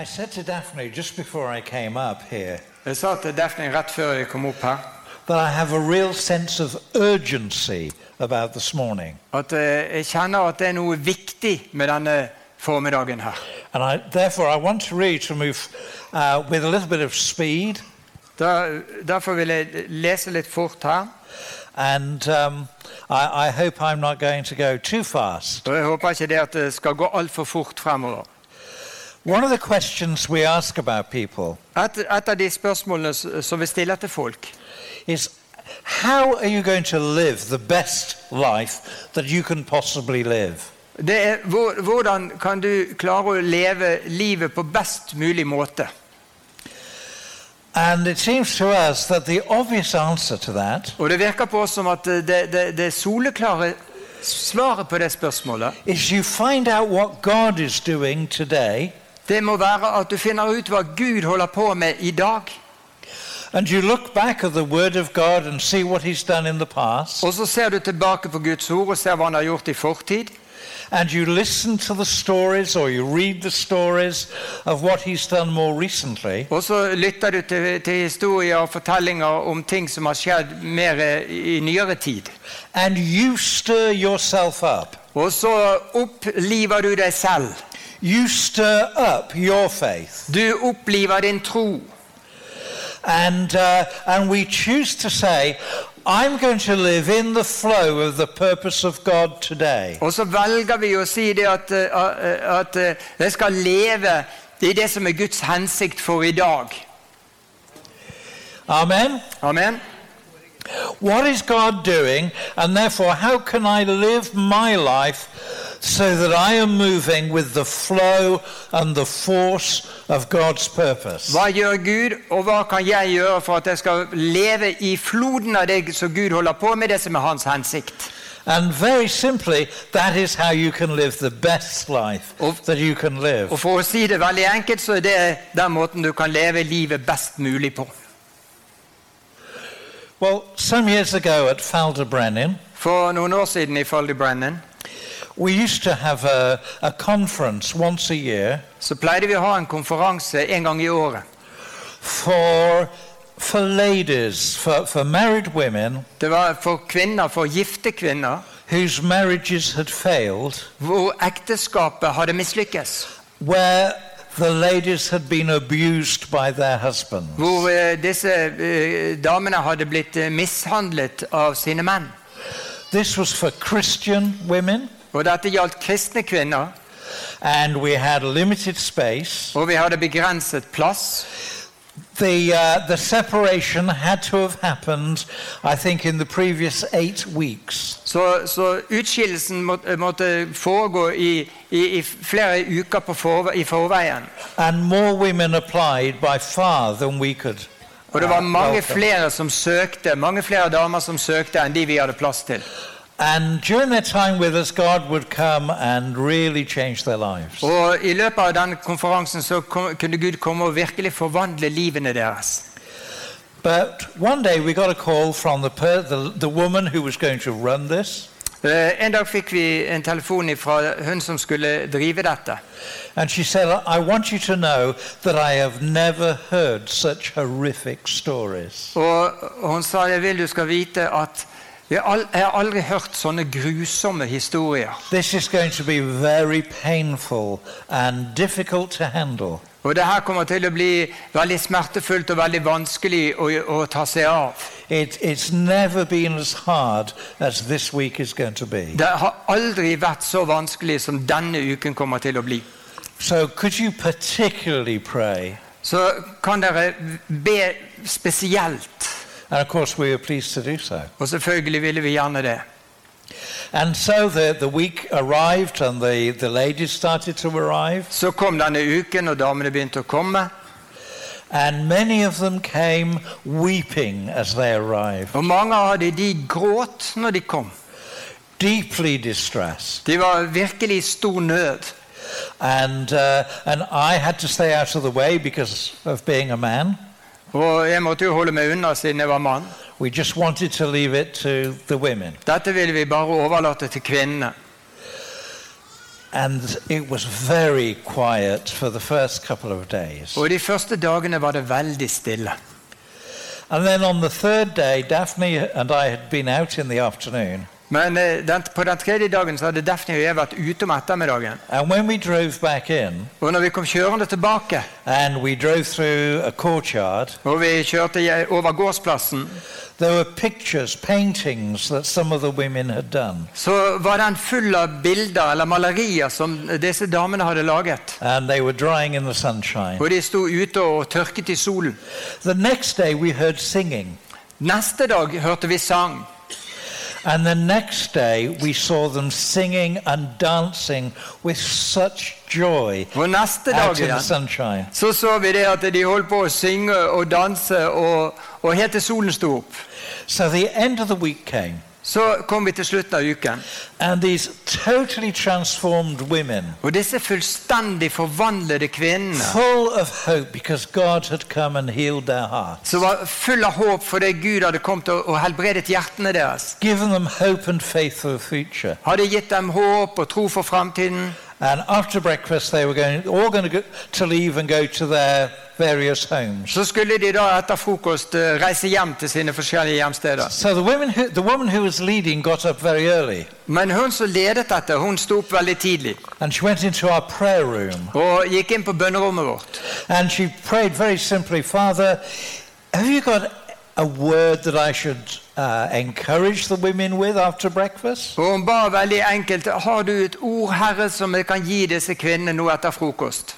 I said to Daphne just before I came up here Jeg sa til Daphne rett før jeg kom opp her, that I have a real sense of urgency about this morning. eh, jeg kjenner at det er noe viktig med denne formiddagen her. And I, therefore, I want to read to move uh, with a little bit of speed. Da, derfor vil jeg lese litt fort her. And um, I, I hope I'm not going to go too fast. Og jeg håper ikke det at det skal gå altfor fort fremover. Et, et av de spørsmålene som vi stiller til folk, is how are you going to live the best life that you can possibly live? det er hvordan kan du klare å leve livet på best mulig måte? And it seems to us that the obvious answer to that Og det virker på oss som at det, det, det soleklare svaret på det spørsmålet, is you find out what God is doing today det må være at du finner ut hva Gud holder på med i dag. and you look back at the Word of God and see what He's done in the past Og så ser du tilbake på Guds ord og ser hva han har gjort i fortid. and you listen to the stories or you read the stories of what He's done more recently Og så lytter du til, til historier og fortellinger om ting som har skjedd mer i nyere tid. and you stir yourself up. Og så oppliver du deg selv. You stir up your faith. Du upplivar din tro. And, uh, and we choose to say, I'm going to live in the flow of the purpose of God today. Så vi å si det at, at jeg skal leve i det som er Guds hensikt for i dag. Amen? Amen. What is God doing? And therefore, how can I live my life so that I am moving with the flow and the force of God's purpose? Hva gjør Gud, og hva kan jeg gjøre for at jeg skal leve i floden av det som Gud holder på med, det som er hans hensikt? And very simply, that is how you can live the best life that you can live. Og For å si det veldig enkelt, så er det den måten du kan leve livet best mulig på. Well, some years ago at Falderbrennen, For noen år siden i Foldy Brennan we used to have a, a conference once a year så pleide vi å ha en konferanse en gang i året. for, for ladies, for, for married women Det var for kvinner, for gifte kvinner, whose marriages had failed, hvor ekteskapet hadde mislykkes. where Hvor eh, disse eh, damene hadde blitt eh, mishandlet av sine menn. Og dette gjaldt kristne kvinner, og vi hadde begrenset plass. The, uh, the separation had to have happened, I think, in the previous eight weeks. Så, så utskillelsen måtte, måtte foregå i, i, i flere uker på forve, i forveien. And more women applied by far than we could. Og det var uh, mange welcome. flere som søkte, mange flere damer som søkte enn de vi hadde plass til. And during their time with us, God would come and really change their lives. Og i løpet av den konferansen så kom, kunne Gud komme og virkelig forvandle livene deres. But one day we got a call from the, the, the woman who was going to run this. Uh, En dag fikk vi en telefon fra hun som skulle drive dette. And she said, I want you to know that I have never heard such horrific stories. Og hun sa jeg vil du skal vite at jeg har aldri hørt sånne grusomme historier. Og det her kommer til å bli veldig smertefullt og veldig vanskelig å, å ta seg av. It, as as. Det har aldri vært så vanskelig som denne uken kommer til å bli. So? Så kan dere be spesielt. And of course, we were pleased to do so. Og selvfølgelig ville vi gjerne det. And so the, the week arrived, and the, the ladies started to arrive, Så kom denne uken, og damene begynte å komme. and many of them came weeping as they arrived, Og mange av de, de gråt når de kom. deeply distressed. De var virkelig i stor nød. And, uh, and I had to stay out of the way because of being a man. Og jeg måtte jo holde meg unna siden jeg var mann. We just wanted to leave it to the women. Dette ville vi bare overlate til kvinnene. And it was very quiet for the first couple of days. Og de første dagene var det veldig stille. And then on the third day, Daphne and I had been out in the afternoon. Men eh, den, på den tredje dagen så hadde Daphne og jeg vært ute om ettermiddagen. In, Og når vi kom kjørende tilbake, courtyard, og vi kjørte over gårdsplassen, pictures, så var den full av bilder eller malerier som disse damene hadde laget. Og de sto ute og tørket i solen. Neste dag hørte vi sang. And the next day, we saw them singing and dancing with such joy Og neste out in the sunshine. så så vi det at de holdt på å synge og danse og, og helt til solen sto opp. So the end of the week came, Så kom vi til slutten av uken. totally women, Og disse fullstendig forvandlede kvinnene full of hope because God had come and healed their hearts, som var full av håp fordi Gud hadde kommet og, og helbredet hjertene deres, given them hope and faith for the future. hadde gitt dem håp og tro for framtiden. And after breakfast, they were going, all going to, go, to leave and go to their various homes. Så skulle de da etter frokost eh, reise hjem til sine forskjellige hjemsteder. So the, women who, the woman who was leading got up very early Men hun som ledet dette, hun sto opp veldig tidlig and she went into our prayer room og gikk inn på bønnerommet vårt. and she prayed very simply, Father, have you got a word that I should uh, encourage the women with after breakfast? Og hun ba veldig enkelt har du et ord, Herre, som jeg kan gi disse kvinnene nå etter frokost.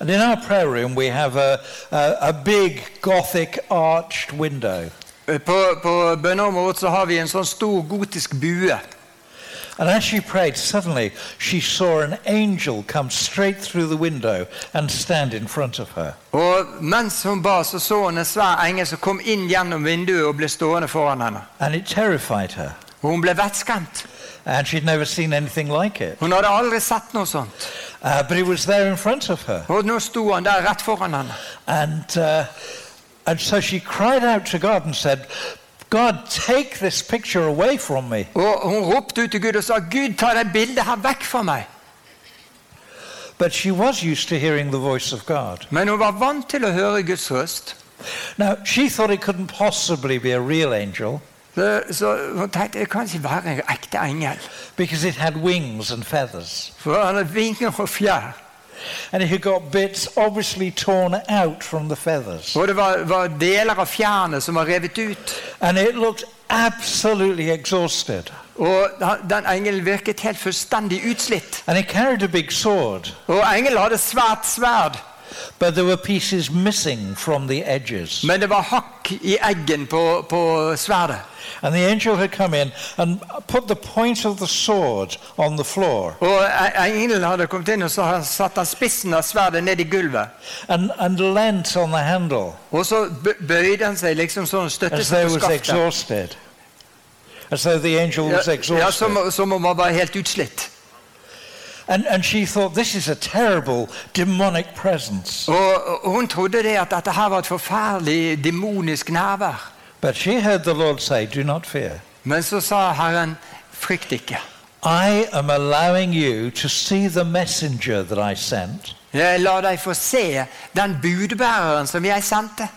And in our prayer room, we have a, a, a big Gothic arched window. På, på bønneområdet så har vi en sånn stor gotisk bue. And as she prayed, suddenly she saw an angel come straight through the window and stand in front of her. Og mens hun ba, så så hun en svær engel som kom inn gjennom vinduet og ble stående foran henne. And it terrified her. Og hun ble vettskremt. And she'd never seen anything like it. Hun hadde aldri sett noe sånt. Uh, but it was there in front of her. Og nå sto han der rett foran henne. And, uh, and so she cried out to God and said, God, take this picture away from me. Og hun ropte ut til Gud og sa, 'Gud, ta det bildet her vekk fra meg.' But she was used to hearing the voice of God. Men hun var vant til å høre Guds røst. Now, she thought it couldn't possibly be a real angel Så, hun tenkte det kan ikke være en engel. because it had wings and feathers. For han hadde vinger og fjær. And he got bits obviously torn out from the feathers. Og det var, var deler av fjærene som var revet ut. And it looked absolutely exhausted. Og den engelen virket helt fullstendig utslitt. And it carried a big sword, Og engelen hadde svært sverd. But there were pieces missing from the edges. Men det var hakk i eggen på, på sverdet. And the angel had come in and put the point of the sword on the floor e- gulvet. and, and leant on the handle Og så bøyde han seg liksom sånn og as på was exhausted. As though the angel was Ja, ja som, som om han var helt utslitt. And, and she thought, this is a terrible demonic presence. Og, hun trodde det at dette her var et forferdelig demonisk nærvær. But she heard the Lord say, Do not fear. Men så sa Herren, frykt ikke. I am allowing you to see the messenger that I sent Jeg lar deg få se den budbæreren som jeg sendte,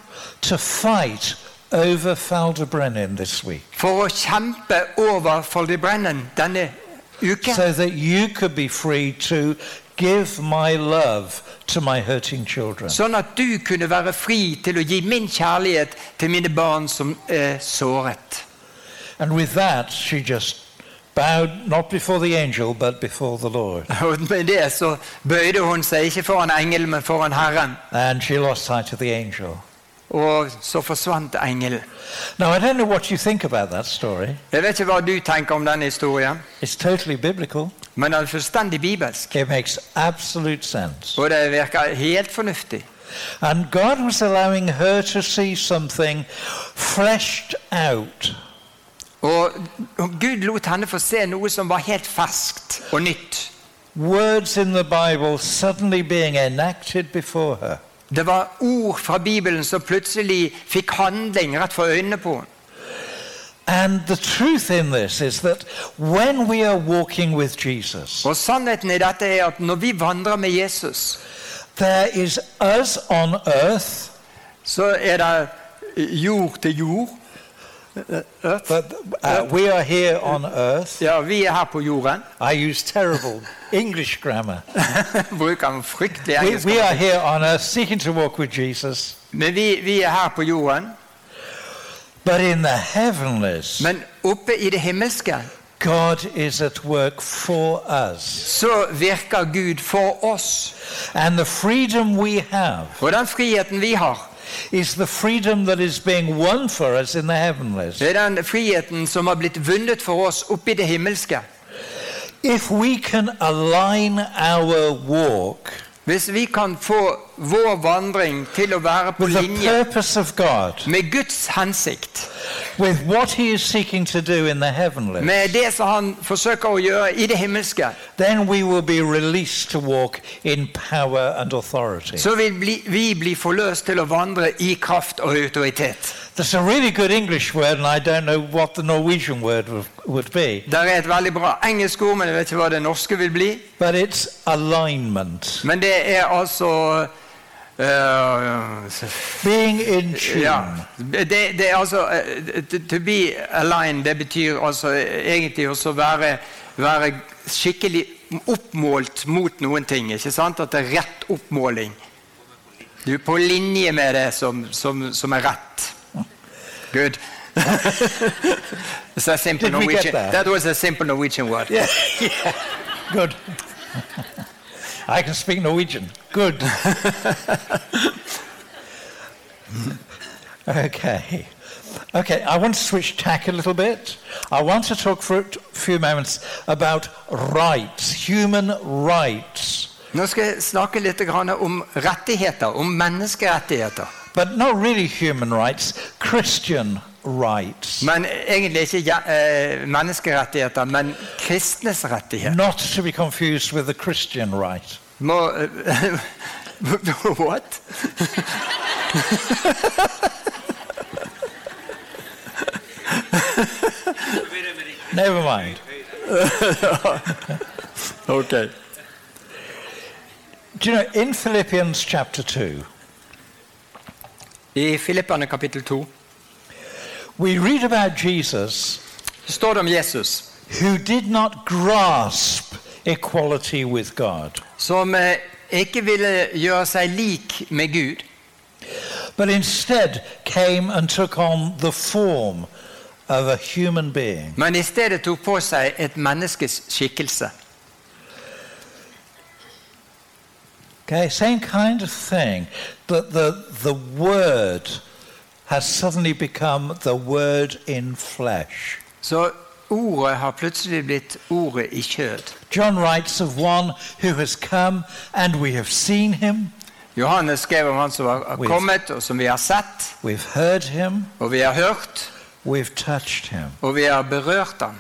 to fight over Faldebrennen this week for å kjempe over denne so that you could be free to give my love to my hurting children. Sånn at du kunne være fri til å gi min kjærlighet til mine barn som er såret. And with that, she just bowed not before the angel, but before the Lord. Og med det så bøyde hun seg ikke foran engelen, men foran Herren. And she lost sight of the angel. Og så forsvant engelen. Now, I don't know what you think about that story. Jeg vet ikke hva du tenker om denne historien, It's totally biblical. men den er fullstendig bibelsk. It makes absolute sense. Og det virker helt fornuftig. And God was allowing her to see something fleshed out. Og og Gud lot henne få se noe som var helt ferskt og nytt. Words in the Bible suddenly being enacted before her. Det var ord fra Bibelen som plutselig fikk handling rett for øynene på henne. And the truth in this is that when we are walking with Jesus, Og sannheten i dette er at når vi vandrer med Jesus, there is us on earth, så er det jord til jord. Earth. but uh, we are here on earth. Ja, vi er her på jorden. I use terrible English grammar. Bruker fryktelig We, engelsk. we are here on earth seeking to walk with Jesus, Men vi, vi er her på jorden. but in the heavenlies, Men oppe i det himmelske God is at work for us. så virker Gud for oss. And the freedom we have Og den friheten vi har, is the freedom that is being won for us in the heavenlies. det er den friheten som har blitt vunnet for oss oppe i det himmelske. If we can align our walk Hvis vi kan få vår vandring til å være på linje God, med Guds hensikt, med det som han forsøker å gjøre i det himmelske, så vil vi bli forløst til å vandre i kraft og autoritet. There's a really good English word, and I don't know what the Norwegian word would be, Det er et veldig bra engelsk ord, men jeg vet ikke hva det norske vil bli. but it's alignment. Men det er altså uh, Being in tune. Ja. Det, det er altså uh, to- To be aligned, det betyr altså egentlig også være, være skikkelig oppmålt mot noen ting. ikke sant? At det er rett oppmåling. Du er på linje med det som, som, som er rett. Good. It's a simple Did Norwegian. that? That was a simple Norwegian word. Yeah, yeah. Good. I can speak Norwegian. Good. okay. Okay, I want to switch tack a little bit. I want to talk for a few moments about rights, human rights. Nå skal jeg snakke litt grann om rettigheter, om menneskerettigheter. But not really human rights, Christian rights. Men egentlig ikke ja- eh, menneskerettigheter, men kristnes rettigheter. Not to be confused with the Christian right. Må, eh, what? Never mind. Okay. Do you know, in Philippians chapter 2, I Filipperne kapittel 2 we read about Jesus står det om Jesus, who did not grasp equality with God, som eh, ikke ville gjøre seg lik med Gud, but instead came and took on the form of a human being. men i stedet tok på seg et menneskes skikkelse. Okay, same kind of thing. That the, the word has suddenly become the word in flesh. Så ordet har plutselig blitt ordet i kjød. John writes of one who has come and we have seen him, Johannes skrev om han som har With- kommet, og som vi har sett, we've heard him, og vi har hørt, we've touched him. og vi har berørt ham.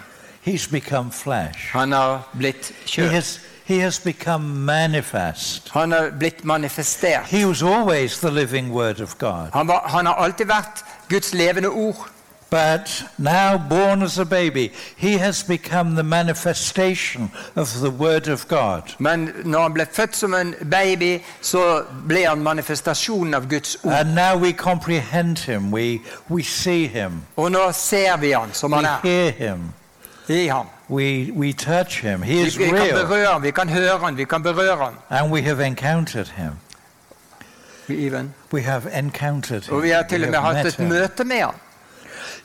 He's become flesh. Han har blitt He kjød. has, he has become manifest. Han har blitt manifestert. He was always the living word of God. Han, var, han har alltid vært Guds levende ord. But now, born as a baby, he has become the manifestation of the word of God. Men når han ble født som en baby, så ble han manifestasjonen av Guds ord. And now we comprehend him, we, we see him, Og nå ser vi han som we han er hear him, i ham. we, we touch him. He Vi, is vi kan real, berøre ham, vi kan høre ham, vi kan berøre ham. and we have encountered him. Even. We have encountered him. Og vi har til We og med have hatt met et him. møte med ham.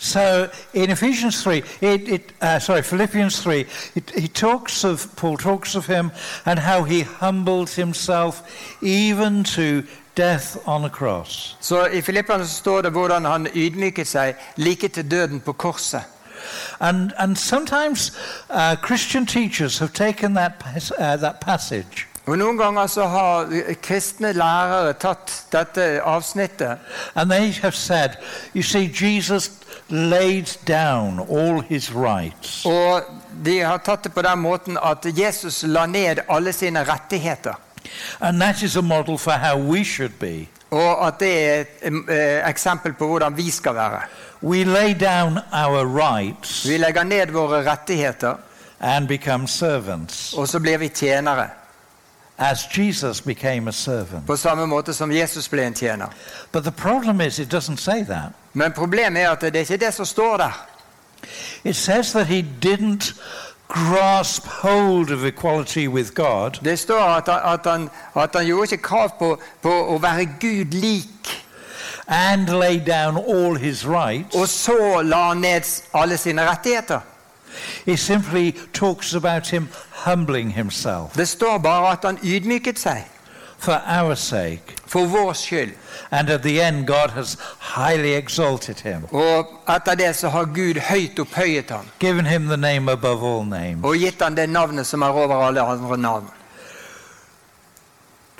So in Ephesians 3, it, it, uh, sorry, Philippians 3, it, he talks of, Paul talks of him and how he humbled himself even to death on a cross. Så I Filippene så står det hvordan han ydmyket seg like til døden på korset. And, and sometimes uh, Christian teachers have taken that, uh, that passage Og Noen ganger så har kristne lærere tatt dette avsnittet and they have said, you see, Jesus laid down all his rights. Og de har tatt det på den måten at Jesus la ned alle sine rettigheter. And that is a model for how we should be. Og at det er et eh, eksempel på hvordan vi skal være. We lay down our rights Vi legger ned våre rettigheter, and become servants, og så blir vi tjenere. as Jesus became a servant. På samme måte som Jesus ble en tjener. But the problem is, it doesn't say that. Men problemet er at det er ikke det som står der. It says that he didn't grasp hold of equality with God, Det står at at han, at han gjorde ikke krav på, på å være Gud lik. And lay down all his rights. Og så la han ned alle sine rettigheter. He simply talks about him humbling himself Det står bare at han ydmyket seg for our sake. for vår skyld. And at the end, God has highly exalted him, Og etter det så har Gud høyt opphøyet ham given him the name above all names. og gitt ham det navnet som er over alle andre navn.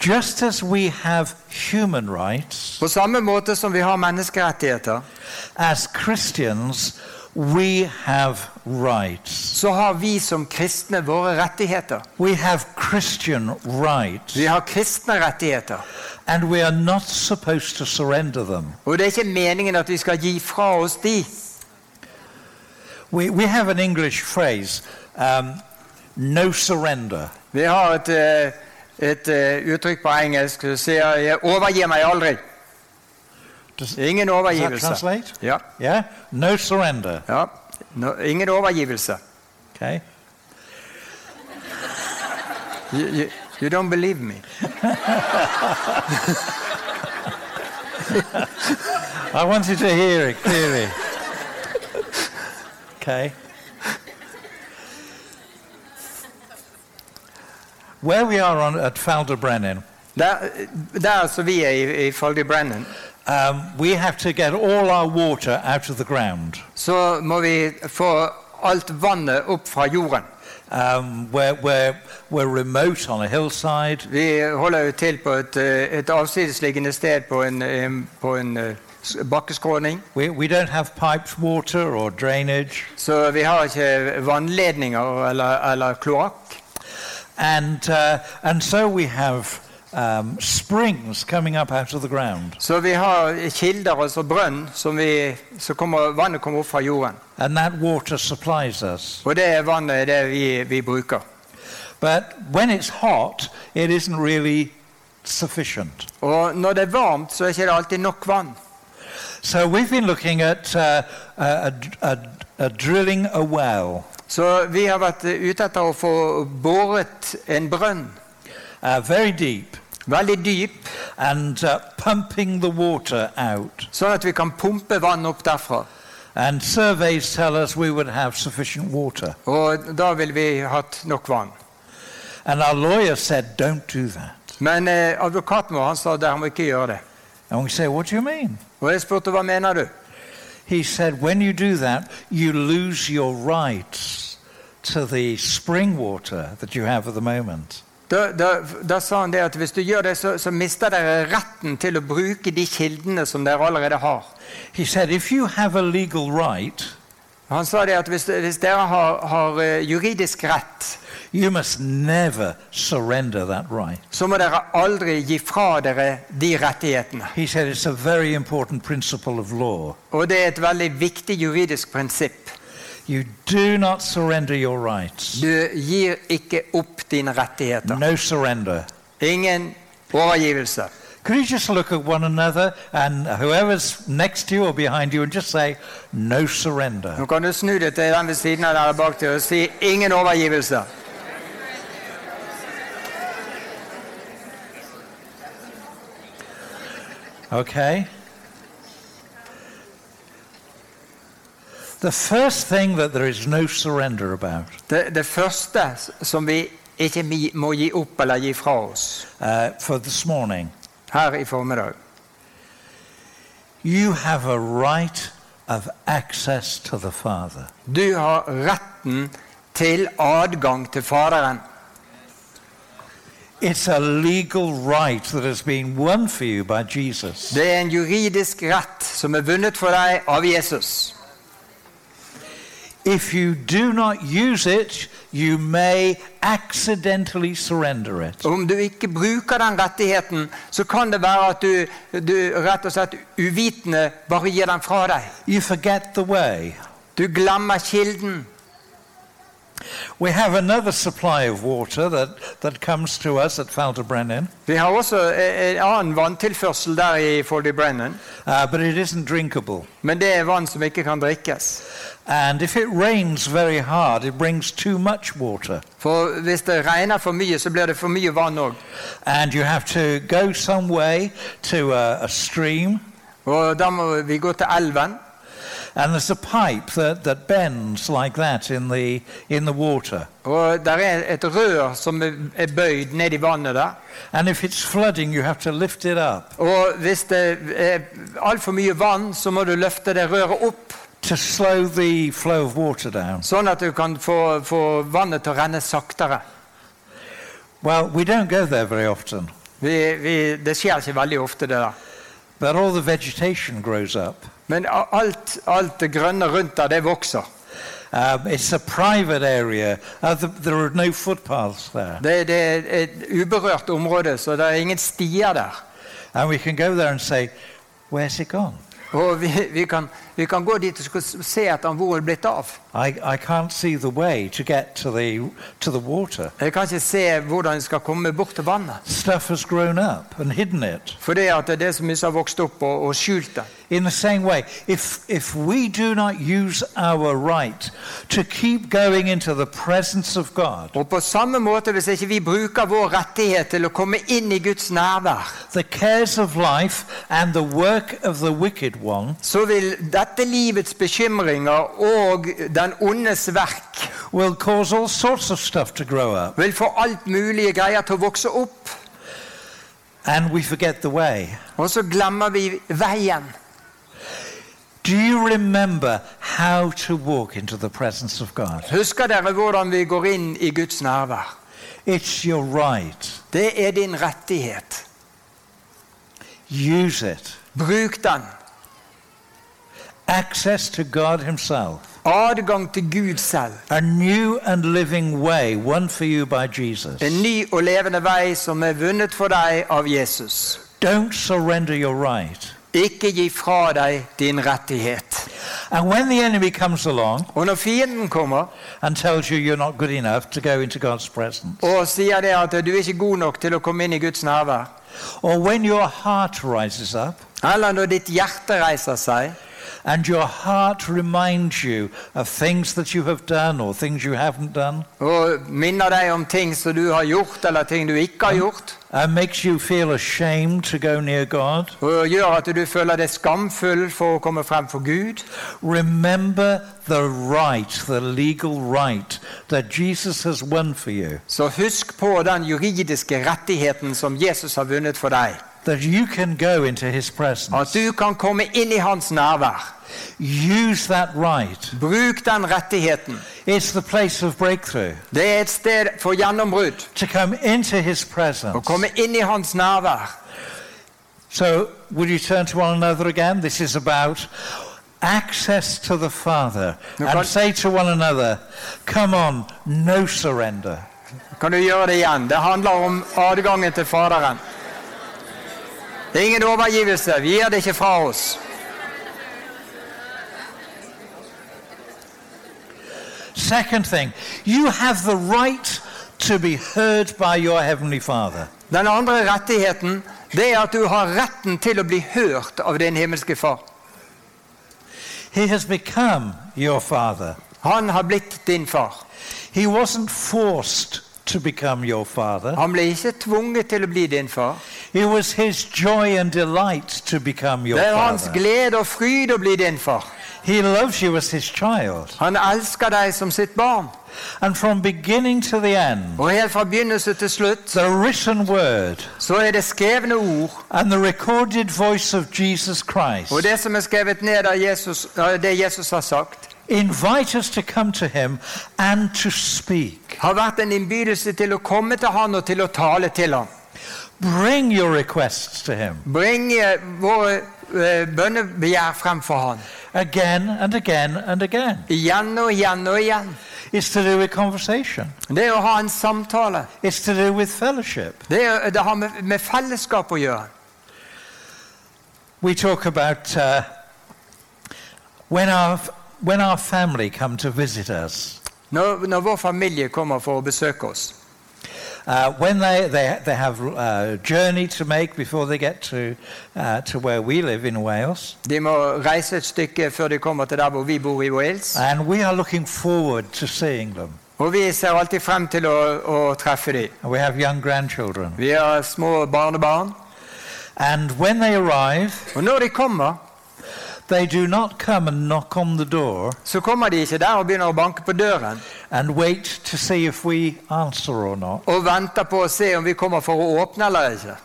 Just as we have human rights, På samme måte som vi har menneskerettigheter, as Christians, we have rights. så har vi som kristne våre rettigheter. We have Christian rights, Vi har kristne rettigheter. and we are not supposed to surrender them. Og det er ikke meningen at vi skal gi fra oss de. We, we have an English phrase, um, no surrender. Vi har et, eh, et eh, uttrykk på engelsk som sier 'jeg overgir meg aldri'. Ingen overgivelse. Ja, Yeah? No surrender. ja. No, ingen overgivelse. Okay? You, you, you don't believe me. I wanted to hear it clearly. Okay. Where we are on at Falderbrennen, Der, der som vi er i, i Foldy Brennan, um, we have to get all our water out of the ground. så må vi få alt vannet opp fra jorden. Um, we're, we're, we're remote on a hillside. Vi holder jo til på et, eh, et avsidesliggende sted på en, eh, på en eh, bakkeskråning. We, we don't have piped water or drainage. Så vi har ikke vannledninger eller, eller kloakk. And, uh, and so we have um, springs coming up out of the ground. Så vi har kilder, altså brønn, som vi, så kommer, vannet kommer opp fra jorden. And that water supplies us. Og det vannet er det vi, vi bruker. But when it's hot, it isn't really sufficient. Og når det er varmt, så er ikke det alltid nok vann. So we've been looking at uh, a, a, a drilling a well, Så vi har vært ute etter å få boret en brønn. uh, very deep, Veldig dyp, and uh, pumping the water out. sånn at vi kan pumpe vann opp derfra. And surveys tell us we would have sufficient water. Og da ville vi hatt nok vann. And our lawyer said, don't do that. Men eh, advokaten vår han sa dere må ikke gjøre det. And we say, what do you mean? Og jeg spurte hva mener du? He said, when you do that, you lose your rights to the spring water that you have at the moment. Da, da, da sa han det at hvis du gjør det, så, så mister dere retten til å bruke de kildene som dere allerede har. He said, if you have a legal right, Han sa det at hvis, hvis dere har, har eh, juridisk rett, you must never surrender that right. så må dere aldri gi fra dere de rettighetene. He said it's a very important principle of law. Og det er et veldig viktig juridisk prinsipp. You do not surrender your rights. Du gir ikke opp dine rettigheter. No surrender. Ingen overgivelse. Could you just look at one another and whoever's next to you or behind you and just say, no surrender? Nå kan du snu deg til den ved siden av deg bak deg og si 'ingen overgivelse'. Okay? The first thing that there is no surrender about Det, det første som vi ikke mi- må gi opp eller gi fra oss uh, for this morning, her i formiddag you have a right of access to the Father. Du har retten til adgang til Faderen. It's a legal right that has been won for you by Jesus. Det er en juridisk rett som er vunnet for deg av Jesus. If you do not use it, you may accidentally surrender it. Om du ikke bruker den rettigheten, så kan det være at du, du rett og slett uvitende bare gir den fra deg. You forget the way. Du glemmer kilden. We have another supply of water that, that comes to us at Falderbrennen, Vi har også eh, en annen vanntilførsel der i Foldy uh, but it isn't drinkable. men det er vann som ikke kan drikkes. And if it rains very hard, it brings too much water. For hvis det regner for mye, så blir det for mye vann òg. And you have to go some way to a, a stream, Og da må vi gå til elven. And there's a pipe that, that bends like that in the, in the water. Og der er et rør som er ned i der. And if it's flooding, you have to lift it up Og hvis det altfor mye vann, så må du løfte det røret opp, to slow the flow of water down. sånn at du kan få, få vannet til å renne saktere. Well, we don't go there very often, Vi, vi, det veldig ofte, det der. but all the vegetation grows up. Men alt, alt det grønne rundt der, det vokser. Um, it's a private area. Uh, the, there are no footpaths there. Det, det er et uberørt område, så det er ingen stier der. And we can go there and say, Where's it gone? Og vi, vi, kan, vi kan gå dit og se etter hvor det er blitt av. I, I can't see the way to get to the, to the water. Jeg kan ikke se hvordan jeg skal komme bort til vannet. Stuff has grown up and hidden it. For det, at det er det som har vokst opp og, og skjult det. In the same way, if, if we do not use our right to keep going into the presence of God, Og på samme måte, hvis ikke vi bruker vår rettighet til å komme inn i Guds nærvær, the cares of life and the work of the wicked one så vil dette livets bekymringer og den ondes verk will cause all sorts of stuff to grow up. vil få alt mulige greier til å vokse opp. And we forget the way. Og så glemmer vi veien. Do you remember how to walk into the presence of God? Husker dere hvordan vi går inn i Guds nærvær? It's your right. Det er din rettighet. Use it. Bruk den. Access to God Himself. Adgang til Gud selv. A new and living way won for you by Jesus. En ny og levende vei som er vunnet for deg av Jesus. Don't surrender your right. Ikke gi fra deg din rettighet. And when the enemy comes along Og når fienden kommer and tells you you're not good enough to go into God's presence, og sier det at du er ikke god nok til å komme inn i Guds nærvær, or when your heart rises up eller når ditt hjerte reiser seg, and your heart reminds you of things that you have done or things you haven't done, og minner deg om ting som du har gjort, eller ting du ikke har gjort, and makes you feel ashamed to go near God, og gjør at du føler deg skamfull for å komme frem for Gud, remember the right, the legal right that Jesus has won for you. så husk på den juridiske rettigheten som Jesus har vunnet for deg. That you can go into his At presence. du kan komme inn i hans nærvær. Use that right. Bruk den rettigheten. It's the place of breakthrough. Det er et sted for gjennombrudd. To come into his Å presence. komme inn i hans nærvær. So, would you turn to one another again? This is about access to the Father. Kan... And say to one another, come on, no surrender. Kan du gjøre det igjen? Det handler om adgangen til Faderen. Ingen overgivelse. Vi gir det ikke fra oss. Second thing, you have the right to be heard by your Heavenly Father. Den andre rettigheten det er at du har retten til å bli hørt av din himmelske far. He has become your Father. Han har blitt din far. He wasn't forced to become your Father. Han ble ikke tvunget til å bli din far. It was His joy and delight to become your Det er hans Father. glede og fryd å bli din far. He loves you as His child. Han elsker deg som sitt barn. And from beginning to the end, Og helt fra begynnelse til slutt the written word så er det skrevne ord and the recorded voice of Jesus Christ og det som er skrevet ned av Jesus, av det Jesus har sagt, invite us to come to Him and to speak. har vært en innbydelse til å komme til han og til å tale til han. Bring your requests to Him. Bring eh, våre eh, bønnebegjær frem for han. again and again and again. Igjen og igjen og igjen. It's to do with conversation. Det er å ha en samtale. It's to do with fellowship. Det, er, det har med, med fellesskap å gjøre. We talk about uh, when our when our family come to visit us. Når, når vår familie kommer for å besøke oss, Uh, when they, they, they have a journey to make before they get to, uh, to where we live in Wales. De må reise et stykke før de kommer til der hvor vi bor i Wales. And we are looking forward to seeing them. Og vi ser alltid frem til å, å treffe dem. And we have young grandchildren. Vi har små barnebarn. And when they arrive, Og når de kommer, they do not come and knock on the door så kommer de ikke der og begynner å banke på døren and wait to see if we answer or not. og venter på å se om vi kommer for å åpne eller ikke.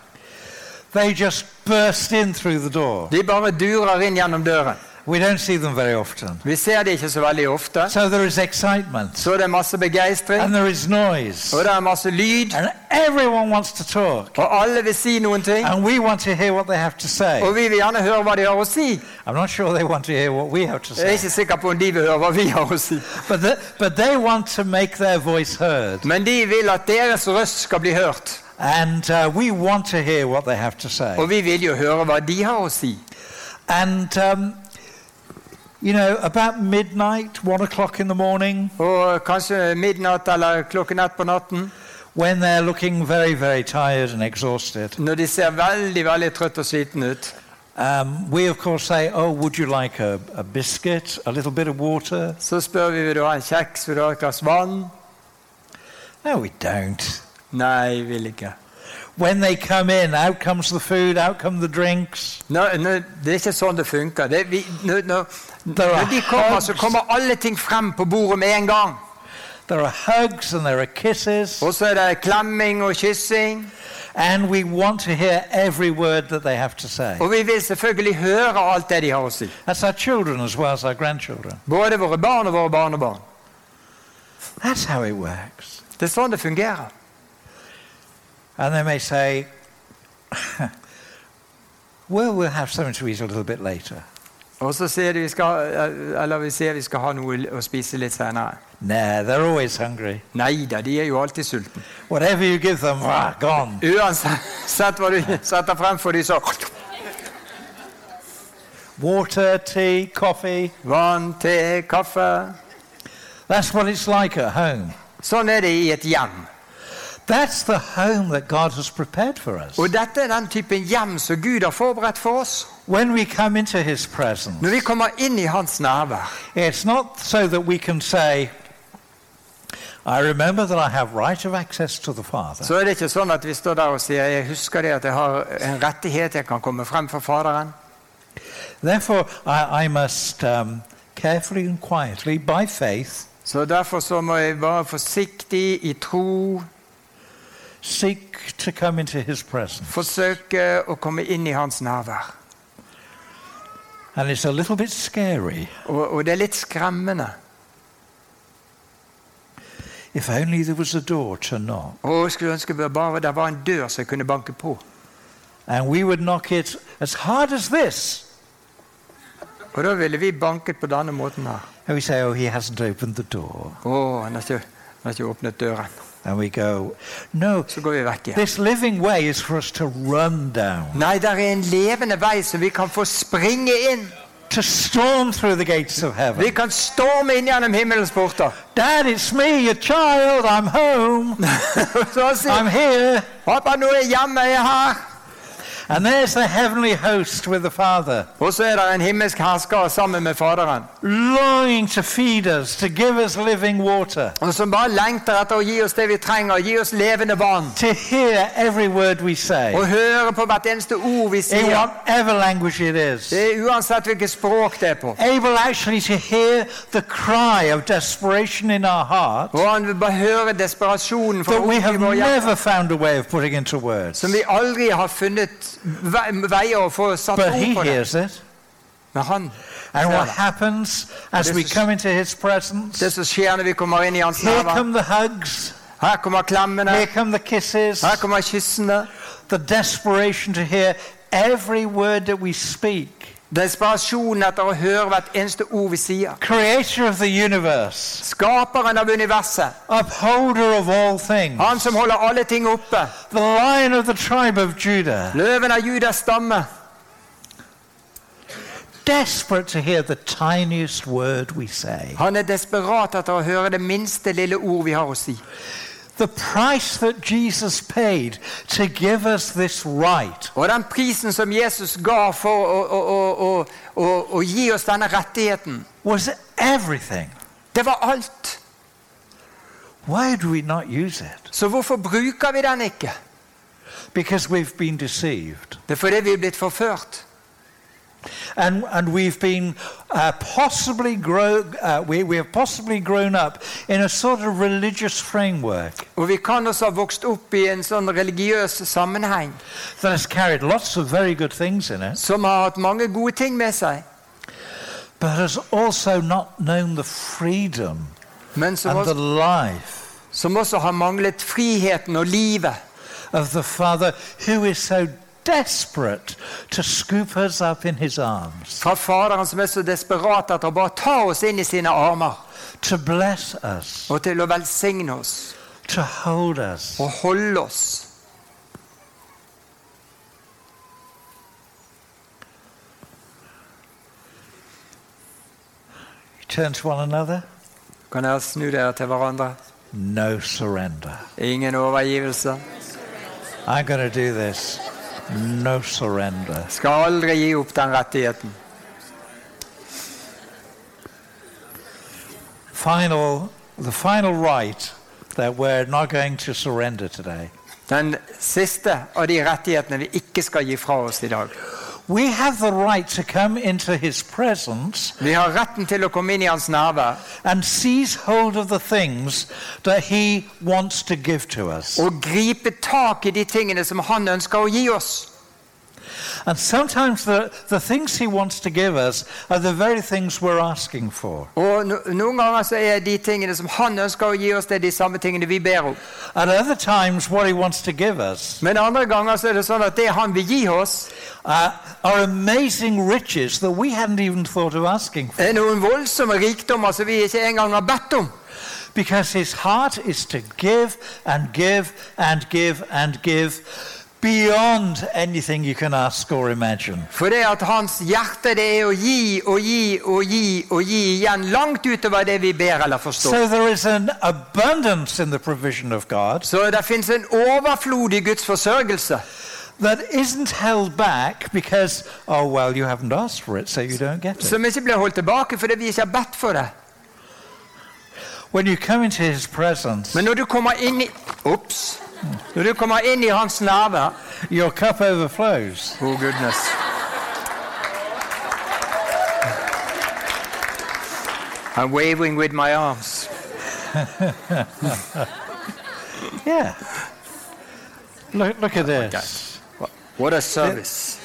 They just burst in through the door. De bare durer inn gjennom døren. We don't see them very often. Vi ser det ikke så veldig ofte. So there is excitement Så det er masse begeistring, and there is noise. og det er masse lyd, And everyone wants to talk. og alle vil si noen ting. And we want to hear what they have to say. Og vi vil gjerne høre hva de har å si. I'm not sure they want to hear what we have to Jeg er ikke sikker på om de vil høre hva vi har å si. But, the, but they want to make their voice heard. Men de vil at deres røst skal bli hørt. And uh, we want to hear what they have to say. Og vi vil jo høre hva de har å si. And, um, you know, about midnight, one o'clock in the morning, Og kanskje midnatt eller klokken ett på natten, when they're looking very, very tired and exhausted, når de ser veldig veldig trøtt og sliten ut, um, we of course say, Oh, would you like a, a biscuit, a little bit of water? så spør vi vil du ha en kjeks, vil du ha et glass vann. No, we don't. Nei, vil ikke. When they come in, out comes the food, out come the drinks. No, no, det er ikke sånn det funker. Det, vi, når, når, There are når de kommer, så kommer alle ting frem på bordet med en gang. There are hugs and there are kisses, Og så er det klemming og kyssing. and we want to hear every word that they have to say. Og vi vil selvfølgelig høre alt det de har å si. That's our children as well as our grandchildren. Både våre barn og våre barnebarn. That's how it works. Det er sånn det fungerer. And they may say, Well, we'll have something to eat a little bit later. Og så sier de vi skal, eller vi ser vi skal ha noe å spise litt senere. Nah, they're always hungry. Nei da, de er jo alltid sultne. Whatever you give them, ah, gone. Uansett hva du setter frem for dem, så Water, tea, coffee. Vann, te, kaffe. That's what it's like at home. Sånn er det i et hjem. That's the home that God has prepared for us. Og dette er den typen hjem som Gud har forberedt for oss. When we come into His presence, Når vi kommer inn i Hans nærvær, it's not so that we can say, I remember that I have right of access to the Father. så er det ikke sånn at vi står der og sier jeg husker det at jeg har en rettighet, jeg kan komme frem for Faderen. Therefore, I, I must um, carefully and quietly, by faith, Så derfor så må jeg være forsiktig i tro, seek to come into His presence. forsøke å komme inn i Hans nærvær. And it's a little bit scary. Og, og det er litt skremmende. If only there was a door to knock, Og skulle ønske bare det var en dør som kunne banke på. and we would knock it as hard as this. Og da ville vi banket på denne måten her. And we say, Oh, He hasn't opened the door. Oh, han har ikke, han har ikke åpnet døren. And we go, No, Så går vi vekk igjen. this living way is for us to run down, Nei, det er en levende vei som vi kan få springe inn. to storm through the gates of Vi heaven. kan storme inn gjennom himmelens porter. Dad, it's me, your child. I'm home. I'm here. Pappa, nå er jeg hjemme, jeg er her. And there's the heavenly host with the Father, Og så er det en himmelsk hersker sammen med Faderen. longing to feed us, to give us living water, Og som bare lengter etter å gi oss det vi trenger, gi oss levende vann. to hear every word we say, Og høre på hvert eneste ord vi in whatever language it is. Det er uansett hvilket språk det er på. Able actually to hear the cry of desperation in our heart Og han vil bare høre desperasjonen fra that we have i vår hjerte, never found a way of putting into words. som vi aldri har funnet ve- veier å få satt But ord He på det. hears it. Men han And what happens as This we is- come into His presence? Det som skjer når vi kommer inn i hans Here nærvær. come the hugs, Her kommer klemmene, here come the kisses, her kommer kyssene. the desperation to hear every word that we speak Desperasjonen etter å høre hvert eneste ord vi sier. creator of the universe, Skaperen av universet. upholder of all things, Han som holder alle ting oppe. the lion of the tribe of Judah, Løven av Judas stamme. desperate to hear the tiniest word we say. Han er desperat etter å høre det minste lille ord vi har å si. the price that jesus paid Og den prisen som Jesus or for å, å, å, Jesus gi oss denne rettigheten, det var alt. Så varför brukar vi den ikke? Det er fordi vi er blitt forført. And, and we've been uh, possibly grow, uh, we, we have possibly grown up in a sort of religious framework. Og vi kan også ha vokst opp i en sånn religiøs sammenheng that has carried lots of very good things in it, som har hatt mange gode ting med seg, but has also not known the freedom men som and the life som også har manglet friheten og livet. of the Father who is so desperate to scoop us up in his arms, Fra Faderen som er så desperat etter å bare ta oss inn i sine armer to bless us, og til å velsigne oss to hold us. og holde oss. Turn to one another. Kan dere snu dere til hverandre? No surrender. Ingen overgivelse. I'm going to do this. No surrender. Skal aldri gi opp den rettigheten. Final, the final right that we're not going to surrender today. Den siste av de rettighetene vi ikke skal gi fra oss i dag. We have the right to come into his presence Vi har retten til å komme inn i hans nærvær and seize hold of the things that he wants to give to us. og gripe tak i de tingene som han ønsker å gi oss. And sometimes the, the things he wants to give us are the very things we're asking for. Og no Noen ganger så er de tingene som han ønsker å gi oss, det er de samme tingene vi ber om. At other times, what he wants to give us Men andre ganger så er det sånn at det han vil gi oss, uh, are amazing riches that we hadn't even thought of asking for. er noen voldsomme rikdommer som vi ikke engang har bedt om. Because his heart is to give and give and give and give beyond anything you can ask or imagine. For det at hans hjerte det er å gi og gi og gi og gi igjen langt utover det vi ber eller forstår. So there is an abundance in the provision of God Så det en overflod i Guds forsørgelse that isn't held back because, oh, well, you haven't asked for it, so you don't get it. som ikke blir holdt tilbake fordi vi ikke har bedt for det. When you come into his presence, Men når du kommer inn i Ops. Når du kommer inn i hans nærvær your cup overflows. Oh goodness. I'm waving with my arms. Yeah. Look, look at this. What a service.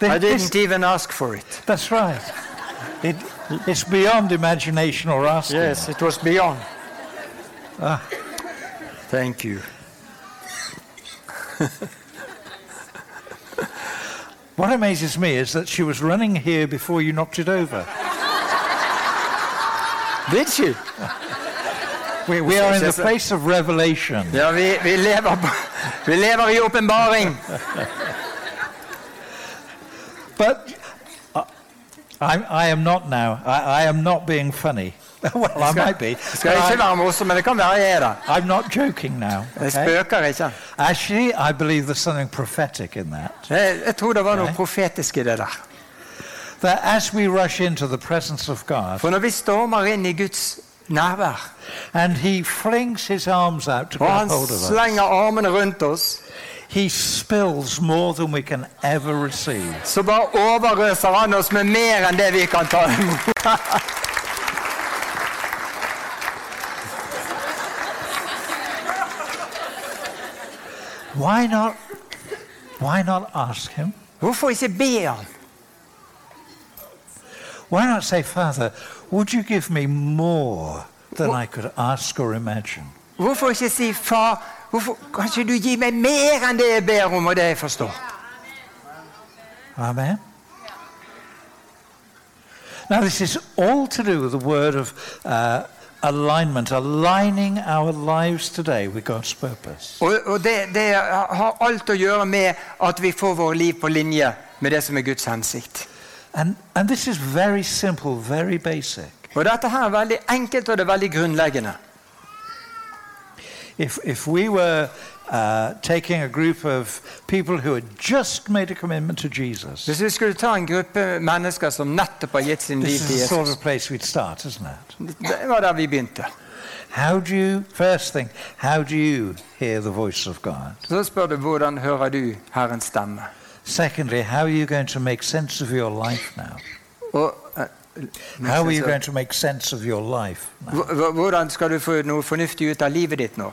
I didn't even ask for it. that's right. It, it's beyond imagination or asking. Yes, it was beyond. Ah. Thank you. What amazes me is that she was running here before you knocked it over. Did she? We, we are in the place of revelation. Ja, vi, vi, lever, vi lever i åpenbaring. But uh, I, I am not now. I, I am not being funny. well, I might be. Skal ikke være morsom, men det kan være jeg er det. I'm not joking now. Jeg okay? spøker ikke. Actually, I believe there's something prophetic in that. Jeg, jeg tror det var noe profetisk i det der. That as we rush into the presence of God For når vi stormer inn i Guds nærvær, and He flings His arms out to og han hold of us, slenger armene rundt oss, He spills more than we can ever receive. så bare overøser han oss med mer enn det vi kan ta imot. Why not? Why not ask Him? Hvorfor ikke be han? Why not say, Father, would you give me more than I could ask or imagine? Hvorfor ikke si 'far', hvorfor kan ikke du gi meg mer enn det jeg ber om og det jeg forstår? Amen. Now, this is all to do with the word of uh, alignment, aligning our lives today with God's purpose. Og, og det, det har alt å gjøre med at vi får våre liv på linje med det som er Guds hensikt. And, and this is very simple, very basic. Og dette her er veldig enkelt, og det er veldig grunnleggende. If, if we were uh, taking a group of people who had just made a commitment to Jesus, Hvis vi skulle ta en gruppe mennesker som nettopp har gitt sin liv this til is the sort of place we'd start, isn't it? det var der vi begynte. How do you, first thing, how do you hear the voice of God? Så spør du hvordan hører du Herrens stemme. Secondly, how are you going to make sense of your life now? Og, eh, How are you going to make sense of your life now? Hv- hv- Hvordan skal du få noe fornuftig ut av livet ditt nå?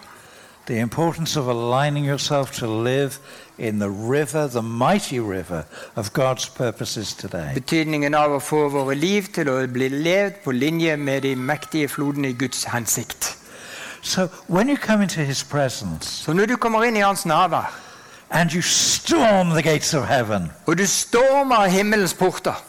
The importance of aligning yourself to live in the river, the mighty river of God's purposes today. Betydningen av å få våre liv til å bli levd på linje med de mektige flodene i Guds hensikt. So when you come into his presence Så når du kommer inn i Hans nærvær, and you storm the gates of heaven og du stormer himmelens porter,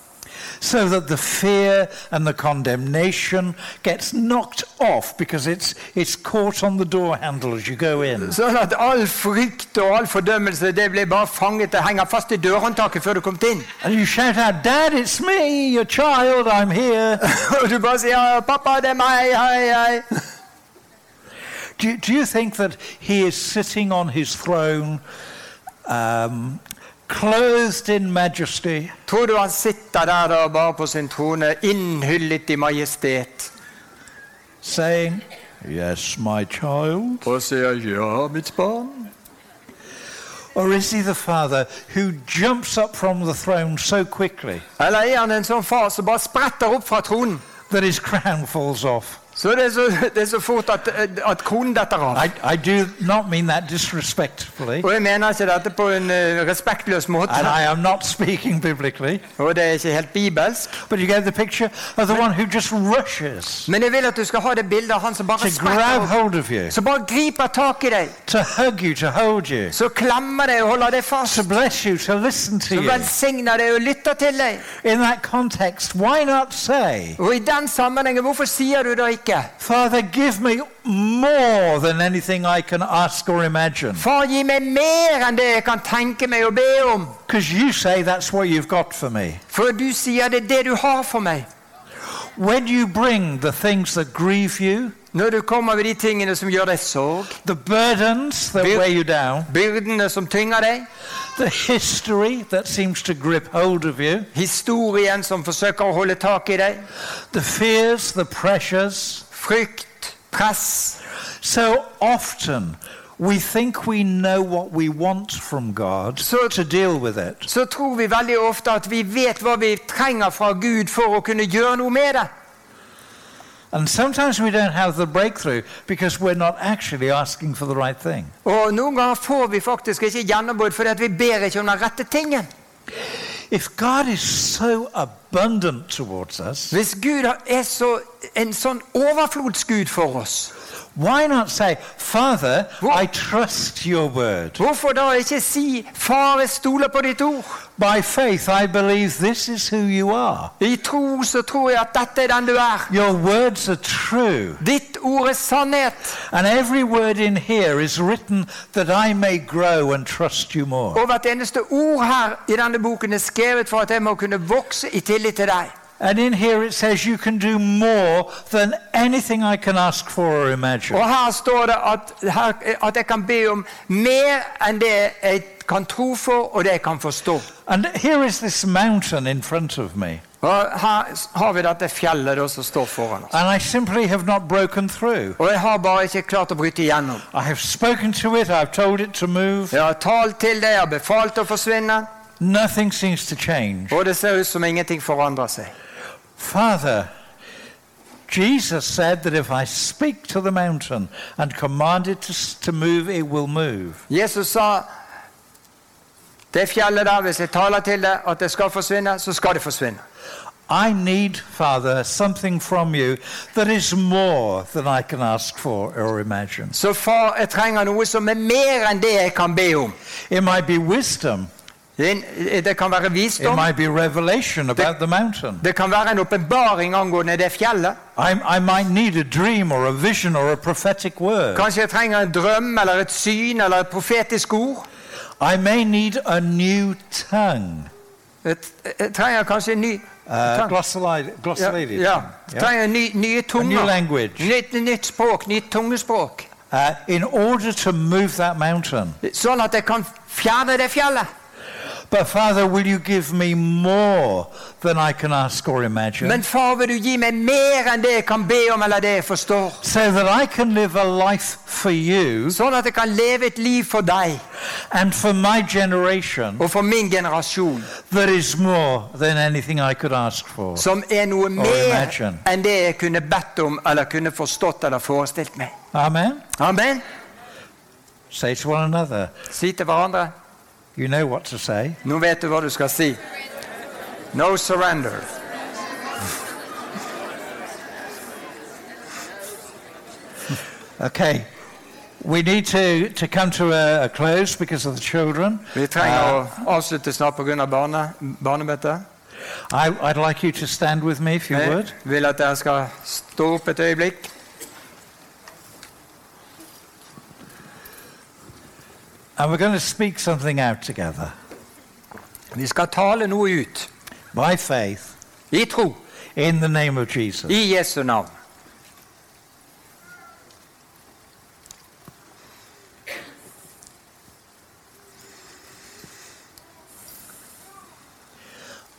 so that the fear and the condemnation gets knocked off because it's, it's caught on the door handle as you go in. sånn at all frykt og all fordømmelse det blir bare fanget og henger fast i dørhåndtaket før du kommer inn. And you shout out, Dad, it's me, your child, I'm here. Og du bare sier 'Pappa, det er meg. Hei, hei'. Do you, do you think that he is sitting on his throne, um, clothed in majesty, Tror du han sitter der da bare på sin trone, innhyllet i majestet, saying, Yes, my child? og sier 'ja, mitt barn'? Or is he the father who jumps up from the throne so quickly Eller er han en sånn far som bare spretter opp fra tronen? that his crown falls off? Så det er så, det er så fort at, at kronen detter av. I, I do not mean that disrespectfully, Og jeg mener ikke dette på en uh, respektløs måte. and I am not speaking biblically, Og det er ikke helt bibelsk. but you gave the picture of the one who just rushes Men jeg vil at du skal ha det bildet av han som bare to grab hold of you, Som bare griper tak i deg. to hug you, to hold you, Så klemmer deg og holder deg fast. to bless you, to listen to så you. velsigner deg og lytter til deg. In that context, why not say, Og i den sammenhengen, hvorfor sier du da ikke Father, give me more than anything I can ask or imagine? Far, gi meg mer enn det jeg kan tenke meg å be om. Because you say that's what you've got for me. For du sier det er det du har for meg. When you bring the things that grieve you, Når du kommer med de tingene som gjør deg sorg, the burdens that weigh you down, byrdene som tynger deg, the history that seems to grip hold of you, historien som forsøker å holde tak i deg, the fears, the pressures, frykt, press so often we think we know what we want from God So- to deal with it. Så tror vi veldig ofte at vi vet hva vi trenger fra Gud for å kunne gjøre noe med det. And sometimes we don't have the breakthrough because we're not actually asking for the right thing. Og noen ganger får vi faktisk ikke gjennombrudd fordi vi ber ikke om den rette tingen. If God is so abundant towards us, Hvis Gud er så, en sånn overflodsgud for oss, why not say, Father, Wha- I trust your word. hvorfor da ikke si 'Far, jeg stoler på ditt ord'? By faith, I believe this is who you are. I tro så tror jeg at dette er den du er. Your words are true. Ditt ord er sannhet. And every word in here is written that I may grow and trust you more. Og hvert eneste ord her i denne boken er skrevet for at jeg må kunne vokse i tillit til deg. And in here it says you can do more than anything I can ask for or imagine. Og her står det at, her, at jeg kan be om mer enn det jeg kan tro for, og det jeg kan forstå. And here is this mountain in front of me. Og her har vi dette fjellet da som står foran oss. And I simply have not broken through. Og jeg har bare ikke klart å bryte igjennom. I have spoken to it, I've told it to move. Jeg har talt til det, jeg har befalt å forsvinne, Nothing seems to change. og det ser ut som ingenting forandrer seg. Father, Jesus said that if I speak to the mountain and command it to, to move, it will move. Jesus sa det fjellet der, hvis jeg taler til det at det skal forsvinne, så skal det forsvinne. I need, Father, something from you that is more than I can ask for or imagine. Så far, jeg trenger noe som er mer enn det jeg kan be om. It might be wisdom, Det, det kan være visdom. mountain. Det kan være en åpenbaring angående det fjellet. Kanskje jeg trenger en drøm eller et syn eller et profetisk ord. I may need a new tongue. Jeg, trenger kanskje en ny Uh, tang- ja. Jeg trenger ny, nye tunger. nytt språk, nytt tungespråk. Uh, in order to move that mountain. Sånn at jeg kan fjerne det fjellet. But Father, will you give me more than I can ask or imagine? Men far, vil du gi meg mer enn det jeg kan be om eller det jeg forstår? so that I can live a life for you Sånn at jeg kan leve et liv for deg and for my generation og for min generasjon, that is more than anything I could ask for. som er noe mer enn det jeg kunne bedt om eller kunne forstått eller forestilt meg. Amen? Amen. Say to one another. Si til hverandre. You know what to say. Nå vet du hva du skal si. No surrender. Okay. We need to, to come to a, a close because of the children. Vi trenger å uh, avslutte snart pga. Barne, barnemøtet. I, I'd like you to stand with me if you Jeg would. vil at dere skal stå opp et øyeblikk. And we're going to speak something out together Vi skal tale noe ut by faith i tro in the name of Jesus. i Jesu navn.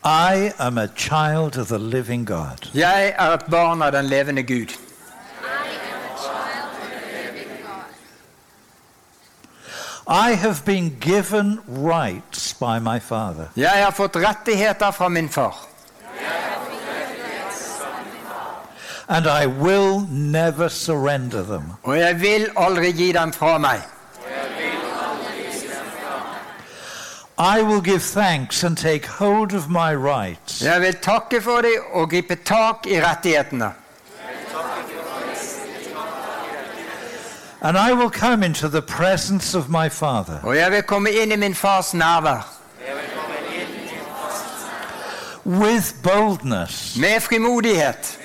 I am a child of the living God. Jeg er et barn av den levende Gud. I have been given rights by my Father. Jeg har fått rettigheter fra min far. And I will never surrender them. Og jeg vil aldri gi dem fra meg. I will give thanks and take hold of my rights. Jeg vil takke for dem og gripe tak i rettighetene. And I will come into the presence of my Father Og jeg vil komme inn i min fars with boldness med frimodighet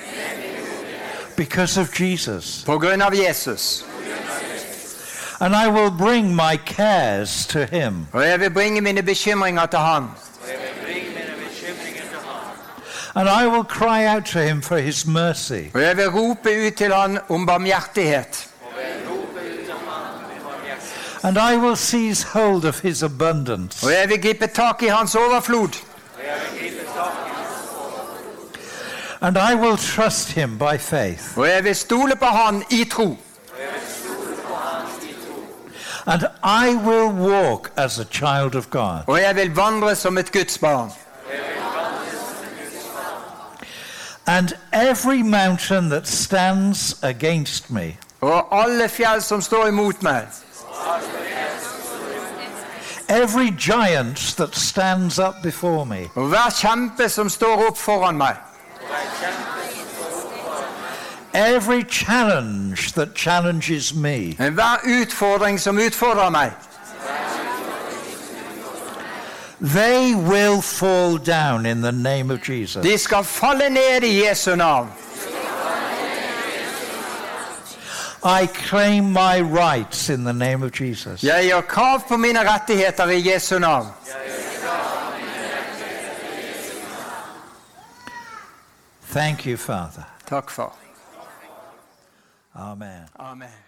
because of Jesus. på av Jesus. And I will bring my cares to Him. Og jeg vil bringe mine bekymringer til ham. And I will cry out to Him for His mercy. Og jeg vil rope ut om. And I will seize hold of His abundance. Og jeg vil gripe tak i hans overflod. And I will trust Him by faith. Og jeg vil stole på han i tro. And I will walk as a child of God. Og jeg vil vandre som et Guds barn. And every mountain that stands against me, Og alle fjell som står imot meg, every giant that stands up before me, hver kjempe som står opp foran meg, every challenge that challenges me, hver utfordring som utfordrer meg, they will fall down in the name of Jesus. de skal falle ned i Jesu navn. I claim my rights in the name of Jesus. Jeg gjør krav på mine rettigheter i Jesu navn. Thank you, Father. Takk, far. Amen. Amen.